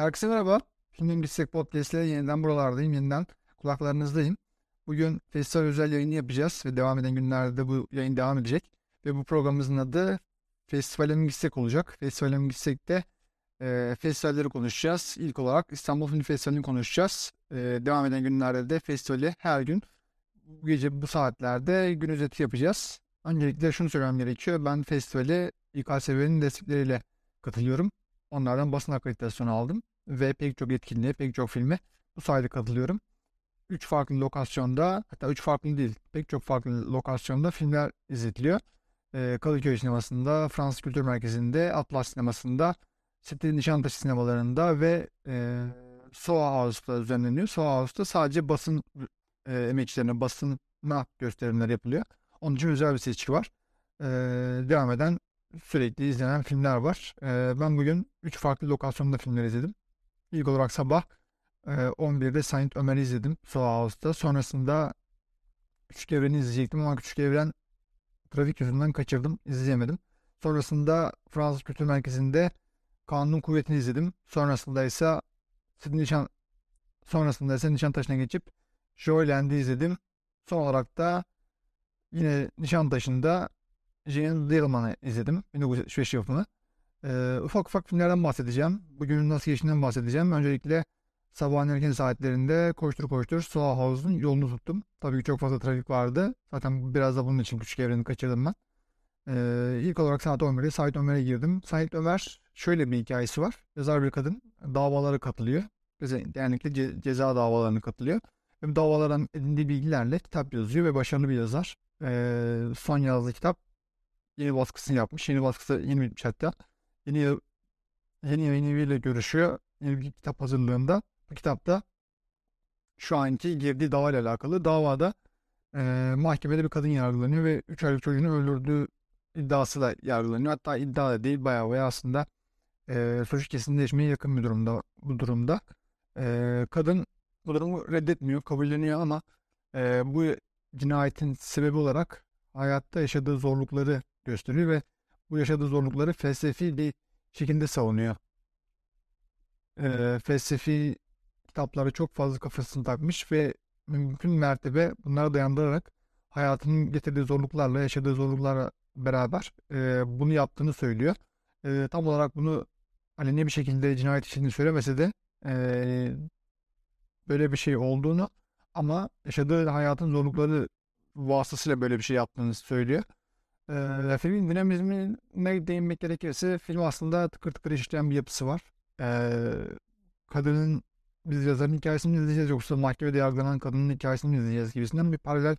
Herkese merhaba. Filmin Gitsek Podcast'le yeniden buralardayım. Yeniden kulaklarınızdayım. Bugün festival özel yayını yapacağız ve devam eden günlerde bu yayın devam edecek. Ve bu programımızın adı Festivale mi gitsek olacak. Festivale mi gitsek de e, festivalleri konuşacağız. İlk olarak İstanbul Film Festivali'ni konuşacağız. E, devam eden günlerde de festivali her gün bu gece bu saatlerde gün özeti yapacağız. Öncelikle şunu söylemem gerekiyor. Ben festivale İKSV'nin destekleriyle katılıyorum. Onlardan basın akreditasyonu aldım ve pek çok etkinliğe, pek çok filme bu sayede katılıyorum. Üç farklı lokasyonda, hatta üç farklı değil, pek çok farklı lokasyonda filmler izletiliyor. Ee, Kadıköy sinemasında, Fransız Kültür Merkezi'nde, Atlas sinemasında, City Nişantaşı sinemalarında ve e, Soho House'da düzenleniyor. Soho House'da sadece basın e, emekçilerine, basına gösterimler yapılıyor. Onun için özel bir seçki var. Ee, devam eden sürekli izlenen filmler var. Ben bugün 3 farklı lokasyonda filmler izledim. İlk olarak sabah e, 11'de Saint Ömer'i izledim Soho House'da. Sonrasında Küçük Evren'i izleyecektim ama Küçük Evren trafik yüzünden kaçırdım. izleyemedim. Sonrasında Fransız Kültür Merkezi'nde Kanun Kuvveti'ni izledim. Sonrasında ise Nişan sonrasında ise Nişantaşı'na geçip Joyland'i izledim. Son olarak da yine Nişantaşı'nda Jane Dillman'ı izledim. 1975 yapımı. Ee, ufak ufak filmlerden bahsedeceğim. Bugünün nasıl geçtiğinden bahsedeceğim. Öncelikle sabahın erken saatlerinde koştur koştur Soho House'un yolunu tuttum. Tabii ki çok fazla trafik vardı. Zaten biraz da bunun için küçük evreni kaçırdım ben. Ee, ilk olarak saat 11'de Sait Ömer'e girdim. Sait Ömer şöyle bir hikayesi var. Yazar bir kadın davalara katılıyor. Genellikle ce ceza davalarına katılıyor. Ve davalardan edindiği bilgilerle kitap yazıyor ve başarılı bir yazar. Ee, son yazdığı kitap yeni baskısını yapmış. Yeni baskısı yeni bitmiş hatta. Yeni yeni yayın eviyle görüşüyor. Yeni bir kitap hazırlığında. Bu kitapta şu anki girdiği dava ile alakalı. Davada e, mahkemede bir kadın yargılanıyor ve 3 aylık çocuğunu öldürdüğü iddiası da yargılanıyor. Hatta iddia da değil bayağı bayağı aslında e, suç kesinleşmeye yakın bir durumda bu durumda. E, kadın bu durumu reddetmiyor, kabulleniyor ama e, bu cinayetin sebebi olarak hayatta yaşadığı zorlukları gösteriyor ve bu yaşadığı zorlukları felsefi bir şekilde savunuyor. E, felsefi kitapları çok fazla kafasını takmış ve mümkün mertebe bunlara dayandırarak hayatının getirdiği zorluklarla, yaşadığı zorluklarla beraber e, bunu yaptığını söylüyor. E, tam olarak bunu hani ne bir şekilde cinayet işini söylemese de e, böyle bir şey olduğunu ama yaşadığı hayatın zorlukları vasıtasıyla böyle bir şey yaptığını söylüyor. Ee, filmin dinamizmine değinmek gerekirse film aslında tıkır tıkır işleyen bir yapısı var. Ee, kadının biz yazarın hikayesini izleyeceğiz yoksa mahkemede yargılanan kadının hikayesini izleyeceğiz gibisinden bir paralel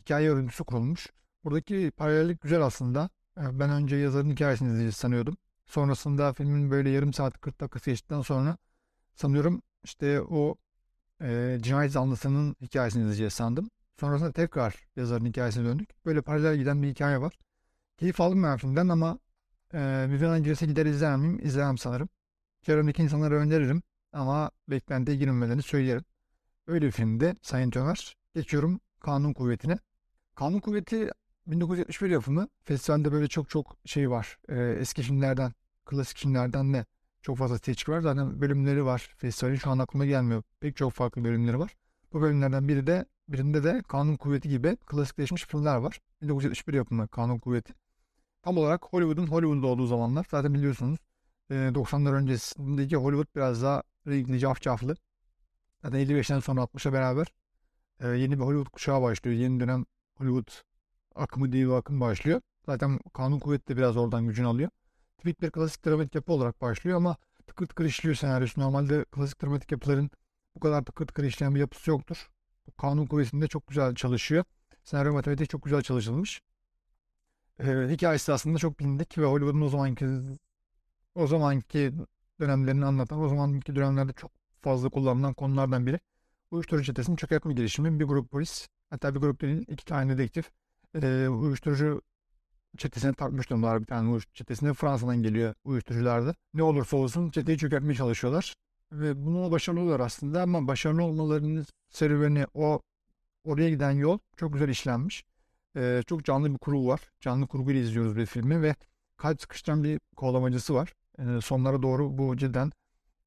hikaye örüntüsü kurulmuş. Buradaki paralellik güzel aslında. Ee, ben önce yazarın hikayesini izleyeceğiz sanıyordum. Sonrasında filmin böyle yarım saat 40 dakikası geçtikten sonra sanıyorum işte o e, cinayet zanlısının hikayesini izleyeceğiz sandım. Sonrasında tekrar yazarın hikayesine döndük. Böyle paralel giden bir hikaye var. Keyif aldım ben filmden ama e, Vivian Angeles'e gider izler miyim? İzlemem sanırım. Çevremdeki insanlara öneririm ama beklentiye girmemelerini söylerim. Öyle bir filmde Sayın Ömer. Geçiyorum Kanun Kuvveti'ne. Kanun Kuvveti 1971 yapımı. Festivalde böyle çok çok şey var. E, eski filmlerden, klasik filmlerden de çok fazla seçki var. Zaten bölümleri var. Festivalin şu an aklıma gelmiyor. Pek çok farklı bölümleri var. Bu bölümlerden biri de birinde de Kanun Kuvveti gibi klasikleşmiş filmler var. 1971 yapımı Kanun Kuvveti. Tam olarak Hollywood'un Hollywood'da olduğu zamanlar zaten biliyorsunuz 90'lar öncesindeki Hollywood biraz daha renkli, cafcaflı. Zaten 55'ten sonra 60'a beraber yeni bir Hollywood kuşağı başlıyor. Yeni dönem Hollywood akımı diye bir akım başlıyor. Zaten Kanun Kuvveti de biraz oradan gücünü alıyor. Tipik bir klasik dramatik yapı olarak başlıyor ama tıkır tıkır işliyor senaryosu. Normalde klasik dramatik yapıların bu kadar tıkır tıkır işleyen bir yapısı yoktur. Kanun kuvvetinde çok güzel çalışıyor. Senaryo matematik çok güzel çalışılmış. Ee, hikayesi aslında çok bilindik ve Hollywood'un o zamanki o zamanki dönemlerini anlatan, o zamanki dönemlerde çok fazla kullanılan konulardan biri. Uyuşturucu çetesinin çökertme girişimi. Bir grup polis, hatta bir grup değil, iki tane dedektif e, uyuşturucu çetesine takmış durumdalar bir tane uyuşturucu çetesine. Fransa'dan geliyor uyuşturucularda. Ne olursa olsun çeteyi çökertmeye çalışıyorlar. Ve bunu başarılı oluyor aslında ama başarılı olmalarının serüveni o oraya giden yol çok güzel işlenmiş. Ee, çok canlı bir kurgu var. Canlı kurguyla izliyoruz bir filmi ve kalp sıkıştıran bir kovalamacısı var. Ee, sonlara doğru bu cidden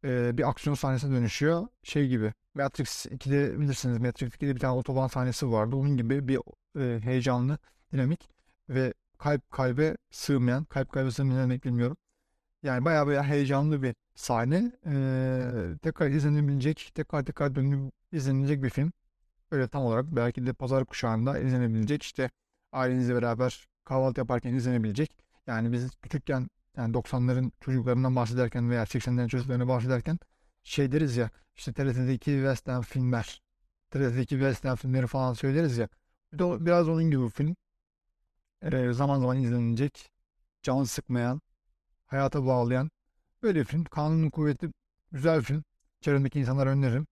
e, bir aksiyon sahnesine dönüşüyor. Şey gibi Matrix 2'de bilirsiniz Matrix 2'de bir tane otoban sahnesi vardı. Onun gibi bir e, heyecanlı, dinamik ve kalp kalbe sığmayan, kalp kalbe sığmayan bilmiyorum. Yani bayağı bayağı heyecanlı bir sahne. Ee, tekrar izlenebilecek, tekrar tekrar dönüp izlenilecek bir film. Öyle tam olarak belki de pazar kuşağında izlenebilecek. işte ailenizle beraber kahvaltı yaparken izlenebilecek. Yani biz küçükken yani 90'ların çocuklarından bahsederken veya 80'lerin çocuklarına bahsederken şey deriz ya işte TRT'deki western filmler TRT'deki western filmleri falan söyleriz ya. Biraz onun gibi bir film. Ee, zaman zaman izlenilecek. Can sıkmayan, hayata bağlayan böyle bir film. Kanunun kuvveti güzel bir film. Çevremdeki insanlara öneririm.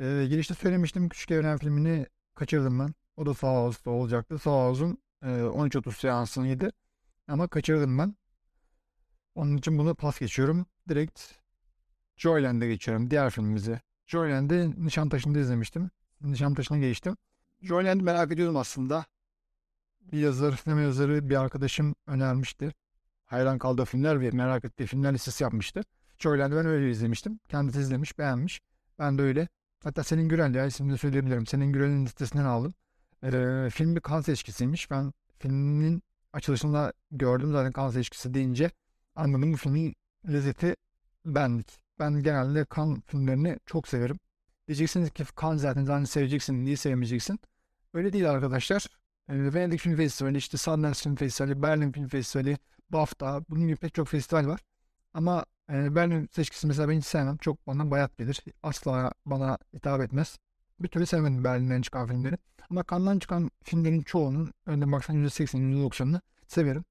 Ee, girişte söylemiştim Küçük Evren filmini kaçırdım ben. O da sağ Ağustos'ta olacaktı. Sağ Ağustos'un e, 13.30 seansıydı. Ama kaçırdım ben. Onun için bunu pas geçiyorum. Direkt Joyland'e geçiyorum. Diğer filmimize. Joyland'i Nişantaşı'nda izlemiştim. Nişantaşı'na geçtim. Joyland'i merak ediyordum aslında. Bir yazar, sinema yazarı bir arkadaşım önermişti. Hayran kaldığı filmler ve merak ettiği filmler listesi yapmıştı. Joyland'i ben öyle izlemiştim. Kendisi izlemiş, beğenmiş. Ben de öyle. Hatta Senin Gürel ya ismini söyleyebilirim. Senin Gürel'in listesinden aldım. Ee, film bir kan seçkisiymiş. Ben filmin açılışında gördüm zaten kan seçkisi deyince anladım bu filmin lezzeti benlik. Ben genelde kan filmlerini çok severim. Diyeceksiniz ki kan zaten zaten seveceksin, niye sevmeyeceksin? Öyle değil arkadaşlar. Ee, Venedik Film Festivali, işte Sundance Film Festivali, Berlin Film Festivali, BAFTA, bunun gibi pek çok festival var. Ama e, Berlin seçkisi mesela ben hiç sevmem. Çok bana bayat gelir. Asla bana hitap etmez. Bir türlü sevmedim Berlin'den çıkan filmleri. Ama Cannes'dan çıkan filmlerin çoğunun, önüne baksan %80'ini, %90'ını severim.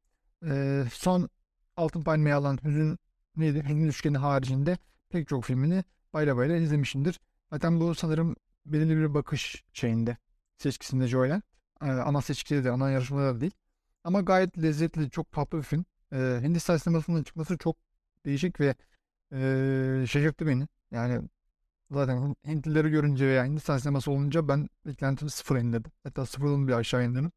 E, son Altın Palmiye alan Hüzün neydi? Hüzün Üçgeni haricinde pek çok filmini bayla bayla izlemişimdir. Zaten bu sanırım belirli bir bakış şeyinde seçkisinde Joyland. Ee, ana seçkide de ana yarışmada da değil. Ama gayet lezzetli, çok tatlı bir film. Ee, Hindistan sinemasının çıkması çok değişik ve e, şaşırttı beni. Yani zaten Hintlileri görünce veya Hindistan sineması olunca ben beklentimi sıfır indirdim. Hatta sıfırın bir aşağı indirdim.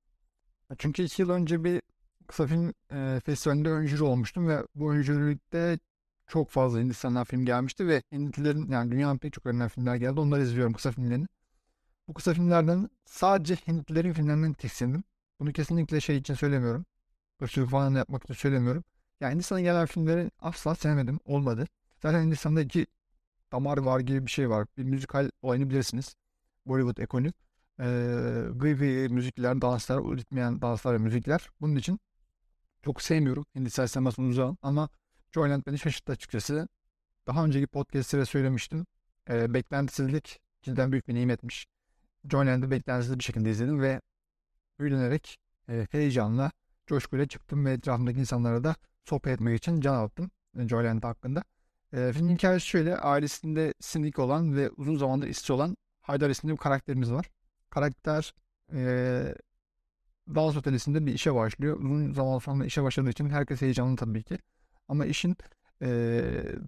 Çünkü iki yıl önce bir kısa film e, festivalinde ön jüri olmuştum ve bu ön jürilikte çok fazla Hindistan'dan film gelmişti ve Hintlilerin yani dünyanın pek çok önemli filmler geldi. Onları izliyorum kısa filmlerini. Bu kısa filmlerden sadece Hintlilerin filmlerinden tiksindim. Bunu kesinlikle şey için söylemiyorum. Irkçılık falan yapmak için söylemiyorum. Yani Hindistan'a gelen filmleri asla sevmedim. Olmadı. Zaten Hindistan'da iki damar var gibi bir şey var. Bir müzikal olayını bilirsiniz. Bollywood ekolü. Ee, gıy müzikler, danslar, ritmeyen danslar ve müzikler. Bunun için çok sevmiyorum Hindistan sinemasını uzağım ama Joyland beni şaşırttı açıkçası. Daha önceki podcastlere söylemiştim. E, beklentisizlik cidden büyük bir nimetmiş. Joyland'ı beklentisiz bir şekilde izledim ve büyülenerek e, heyecanla, coşkuyla çıktım ve etrafımdaki insanlara da sohbet etmek için can attım e, Joyland hakkında. E, filmin hikayesi şöyle, ailesinde sinik olan ve uzun zamandır işçi olan Haydar isimli bir karakterimiz var. Karakter e, dans otelisinde bir işe başlıyor. Uzun zaman sonra işe başladığı için herkes heyecanlı tabii ki. Ama işin e,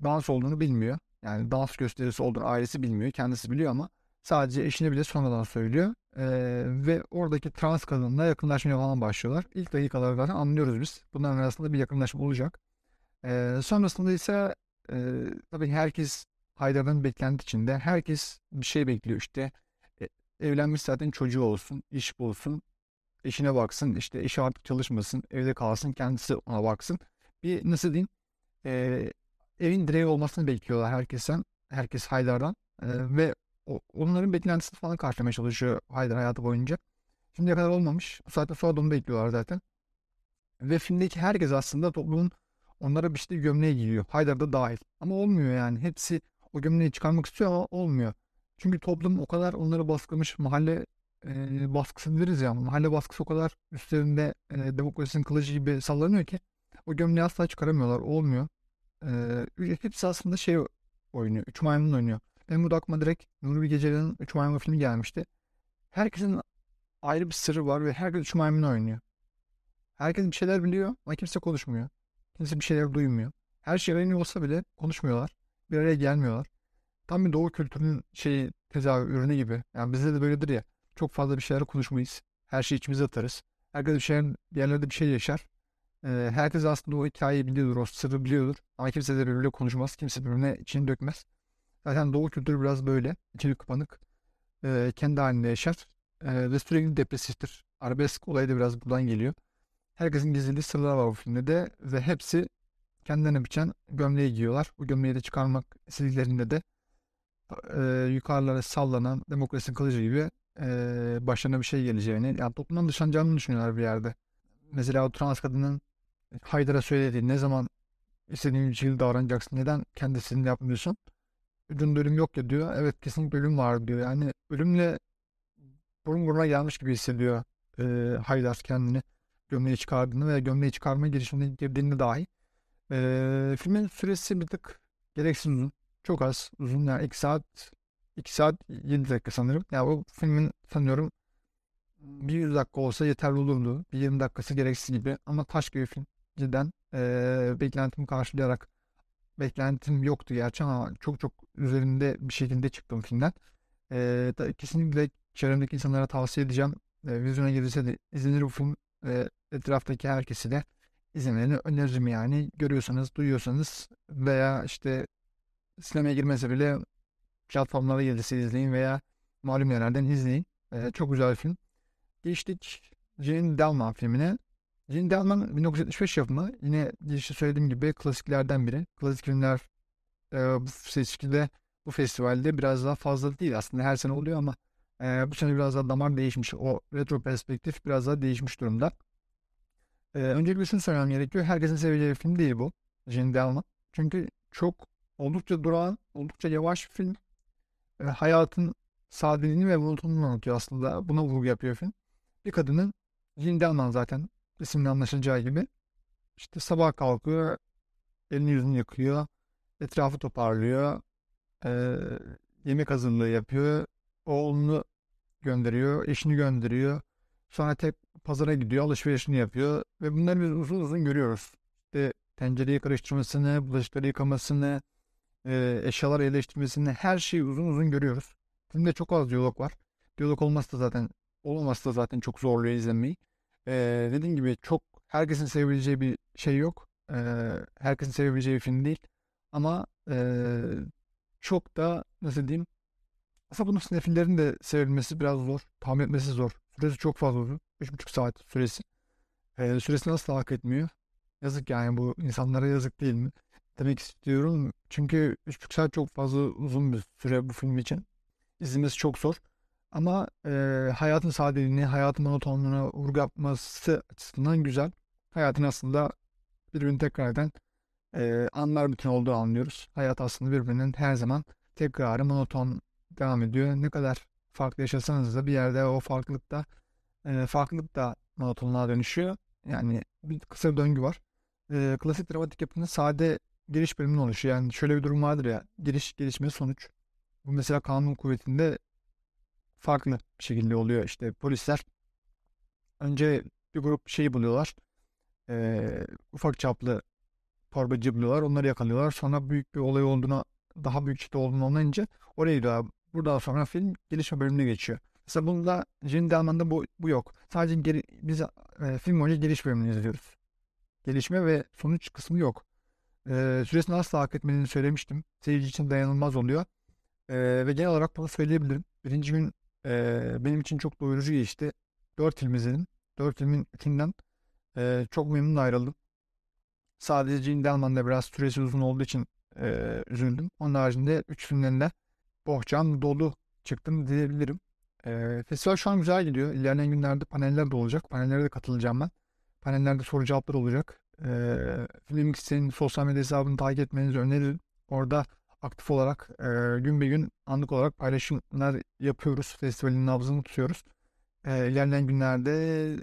dans olduğunu bilmiyor. Yani dans gösterisi olduğunu ailesi bilmiyor. Kendisi biliyor ama sadece eşine bile sonradan söylüyor. E, ve oradaki trans kadınla yakınlaşmaya falan başlıyorlar. İlk dakikalarda zaten anlıyoruz biz. Bunların arasında bir yakınlaşma olacak. E, sonrasında ise e, tabii herkes Haydar'ın beklenti içinde. Herkes bir şey bekliyor işte. E, evlenmiş zaten çocuğu olsun, iş bulsun, eşine baksın, işte eşi artık çalışmasın, evde kalsın, kendisi ona baksın bir nasıl diyeyim e, evin direği olmasını bekliyorlar herkesten. Herkes Haydar'dan. E, ve onların beklentisini falan karşılamaya çalışıyor Haydar hayatı boyunca. Şimdiye kadar olmamış. Bu saatte sonra onu bekliyorlar zaten. Ve filmdeki herkes aslında toplumun onlara bir işte gömleği giyiyor. Haydar da dahil. Ama olmuyor yani. Hepsi o gömleği çıkarmak istiyor ama olmuyor. Çünkü toplum o kadar onları baskılamış. Mahalle e, baskısı deriz ya. Mahalle baskısı o kadar üstlerinde e, demokrasinin kılıcı gibi sallanıyor ki o gömleği asla çıkaramıyorlar. Olmuyor. Ee, hepsi aslında şey oynuyor. Üç maymun oynuyor. Benim bu aklıma direkt Nuri Bilge Ceylan'ın Üç Maymun filmi gelmişti. Herkesin ayrı bir sırrı var ve herkes Üç Maymun oynuyor. Herkes bir şeyler biliyor ama kimse konuşmuyor. Kimse bir şeyler duymuyor. Her şey aynı olsa bile konuşmuyorlar. Bir araya gelmiyorlar. Tam bir doğu kültürünün şeyi tezahür ürünü gibi. Yani bizde de böyledir ya. Çok fazla bir şeyler konuşmayız. Her şeyi içimize atarız. Herkes bir, şeyler, bir yerlerde bir şey yaşar. E, herkes aslında o hikayeyi biliyordur, o sırrı biliyordur. Ama kimse de birbiriyle konuşmaz, kimse birbirine içini dökmez. Zaten Doğu kültürü biraz böyle. İçeri kapanık. E, kendi halinde yaşar. E, ve sürekli depresiftir. Arabesk olayı da biraz buradan geliyor. Herkesin gizlediği sırlar var bu filmde de. Ve hepsi kendilerine biçen gömleği giyiyorlar. Bu gömleği de çıkarmak istediklerinde de e, yukarılara sallanan demokrasinin kılıcı gibi e, başlarına bir şey geleceğini, yani toplumdan dışlanacağını düşünüyorlar bir yerde. Mesela o trans kadının Haydar'a söylediği ne zaman istediğin şekilde davranacaksın, neden kendisini yapmıyorsun? Ucunda ölüm yok ya diyor. Evet kesinlikle ölüm var diyor. Yani ölümle burun buruna gelmiş gibi hissediyor e, Haydar kendini gömleği çıkardığını ve gömleği çıkarma girişimine girdiğinde dahi. E, filmin süresi bir tık gereksiz uzun. Çok az uzun yani 2 saat 2 saat 7 dakika sanırım. Yani bu filmin sanıyorum bir 100 dakika olsa yeterli olurdu. Bir 20 dakikası gereksiz gibi ama taş gibi film. Cidden e, beklentimi karşılayarak beklentim yoktu gerçi ama çok çok üzerinde bir şekilde çıktım filmden. E, kesinlikle çevremdeki insanlara tavsiye edeceğim. E, vizyona gelirse de izlenir bu film. E, etraftaki herkesi de izlemelerini öneririm yani. Görüyorsanız, duyuyorsanız veya işte sinemaya girmese bile platformlara gelirse izleyin veya malum yerlerden izleyin. E, çok güzel film. Geçtik Jane Delman filmine. Jane Delman 1975 yapımı. Yine işte söylediğim gibi klasiklerden biri. Klasik filmler e, bu seçkide bu festivalde biraz daha fazla değil aslında her sene oluyor ama e, bu sene biraz daha damar değişmiş. O retro perspektif biraz daha değişmiş durumda. E, öncelikle şunu söylemem gerekiyor. Herkesin seveceği film değil bu. Jane Delman. Çünkü çok oldukça durağan, oldukça yavaş bir film. E, hayatın sadeliğini ve monotonluğunu anlatıyor aslında. Buna vurgu yapıyor film. Bir kadının Jane Delman zaten isimle anlaşılacağı gibi. İşte sabah kalkıyor, elini yüzünü yıkıyor, etrafı toparlıyor, e, yemek hazırlığı yapıyor, oğlunu gönderiyor, eşini gönderiyor. Sonra tek pazara gidiyor, alışverişini yapıyor ve bunları biz uzun uzun görüyoruz. İşte tencereyi karıştırmasını, bulaşıkları yıkamasını, e, eşyalar yerleştirmesini her şeyi uzun uzun görüyoruz. Filmde çok az diyalog var. Diyalog olmazsa zaten olmazsa da zaten çok zorluyor izlemeyi. Ee, dediğim gibi çok herkesin sevebileceği bir şey yok. Ee, herkesin sevebileceği bir film değil. Ama ee, çok da nasıl diyeyim aslında bunun sinefillerin de sevilmesi biraz zor. Tahmin etmesi zor. Süresi çok fazla uzun. 3,5 saat süresi. Ee, süresini nasıl hak etmiyor? Yazık yani bu insanlara yazık değil mi? Demek istiyorum. Çünkü 3,5 saat çok fazla uzun bir süre bu film için. İzlemesi çok zor. Ama e, hayatın sadeliğini, hayatın monotonluğuna vurgu yapması açısından güzel. Hayatın aslında birbirini tekrar eden e, anlar bütün olduğu anlıyoruz. Hayat aslında birbirinin her zaman tekrarı monoton devam ediyor. Ne kadar farklı yaşasanız da bir yerde o farklılıkta e, farklılık da monotonluğa dönüşüyor. Yani bir kısa bir döngü var. E, klasik dramatik yapının sade giriş bölümünün oluşu. Yani şöyle bir durum vardır ya. Giriş, gelişme, sonuç. Bu mesela kanun kuvvetinde farklı şekilde oluyor. İşte polisler önce bir grup şeyi buluyorlar. E, ufak çaplı torbacı buluyorlar. Onları yakalıyorlar. Sonra büyük bir olay olduğuna daha büyük işte olduğunu anlayınca oraya gidiyorlar. Buradan sonra film gelişme bölümüne geçiyor. Mesela bunda Jane Delman'da bu, bu yok. Sadece geri, biz e, film boyunca geliş bölümünü izliyoruz. Gelişme ve sonuç kısmı yok. E, süresini asla hak etmediğini söylemiştim. Seyirci için dayanılmaz oluyor. E, ve genel olarak bunu söyleyebilirim. Birinci gün e, benim için çok doyurucu geçti. Dört film izledim. Dört filmin üçünden e, çok memnun ayrıldım. Sadece Gene Delman'da biraz süresi uzun olduğu için e, üzüldüm. Onun haricinde üç filmden de bohçam dolu çıktım diyebilirim. E, festival şu an güzel gidiyor. İlerleyen günlerde paneller de olacak. Panellere de katılacağım ben. Panellerde soru cevaplar olacak. E, Filmix'in sosyal medya hesabını takip etmenizi öneririm. Orada aktif olarak e, gün be gün anlık olarak paylaşımlar yapıyoruz. Festivalin nabzını tutuyoruz. E, ilerleyen günlerde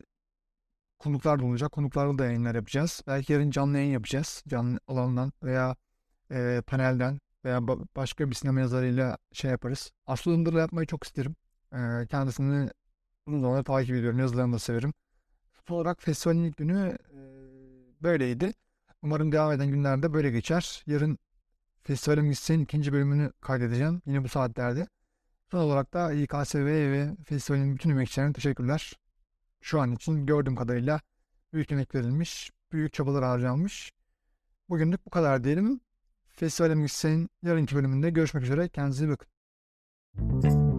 konuklar da olacak. Konuklarla da yayınlar yapacağız. Belki yarın canlı yayın yapacağız. Canlı alandan veya e, panelden veya ba- başka bir sinema yazarıyla şey yaparız. Aslı Indır'la yapmayı çok isterim. E, kendisini uzun zamandır takip ediyorum. Yazılarını da severim. Son olarak festivalin ilk günü e, böyleydi. Umarım devam eden günlerde böyle geçer. Yarın Festivalin Gitsin ikinci bölümünü kaydedeceğim. Yine bu saatlerde. Son olarak da İKSV ve festivalin bütün emekçilerine teşekkürler. Şu an için gördüğüm kadarıyla büyük emek verilmiş. büyük çabalar harcanmış. Bugünlük bu kadar diyelim. Festival Müzisyen'in yarınki bölümünde görüşmek üzere. Kendinize iyi bakın.